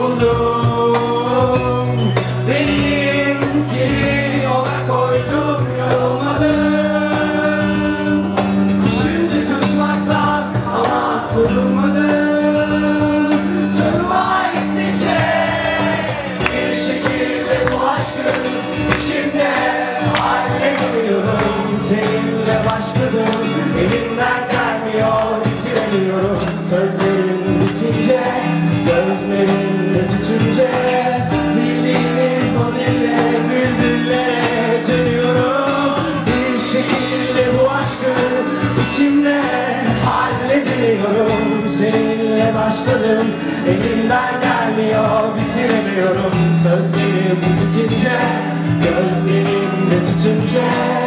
buldum Beni Seninle başladım. Elimden gelmiyor bitiremiyorum. Sözlerim bitince gözlerimde tutunca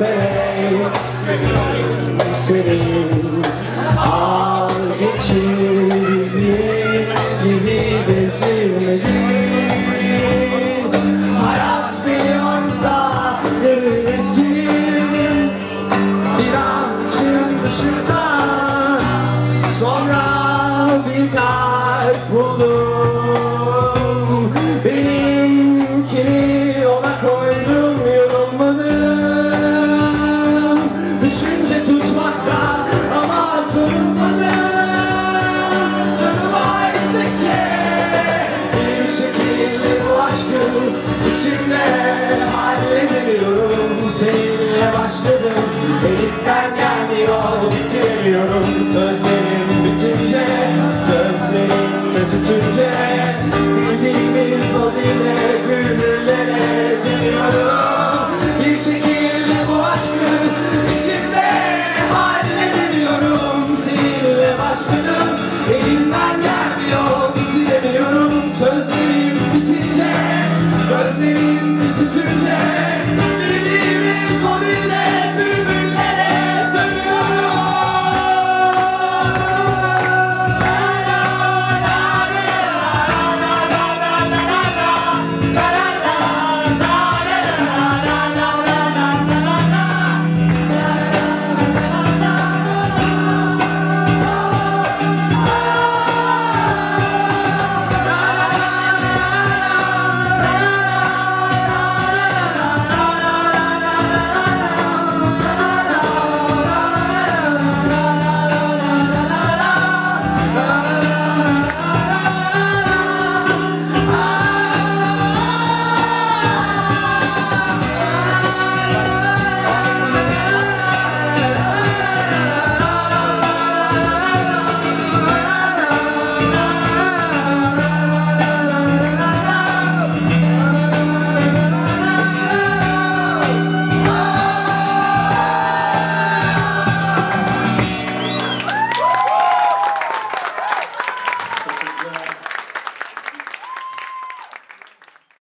Felek senin Al geçir gibi bezdirmedin Hayat biliyorsa yarın etkin Biraz için dışından Sonra bir kalp buldum Seninle başladım. Elimden gelmiyor bitiremiyorum Sözlerim bitince. Gözlerim de Bildiğimiz o dile Gönüllere dönüyorum. Bir şekilde bu aşkı halledemiyorum. Seninle başladım. Elimden gelmiyor bitiremiyorum Sözlerim bitince. Gözlerim de tütünce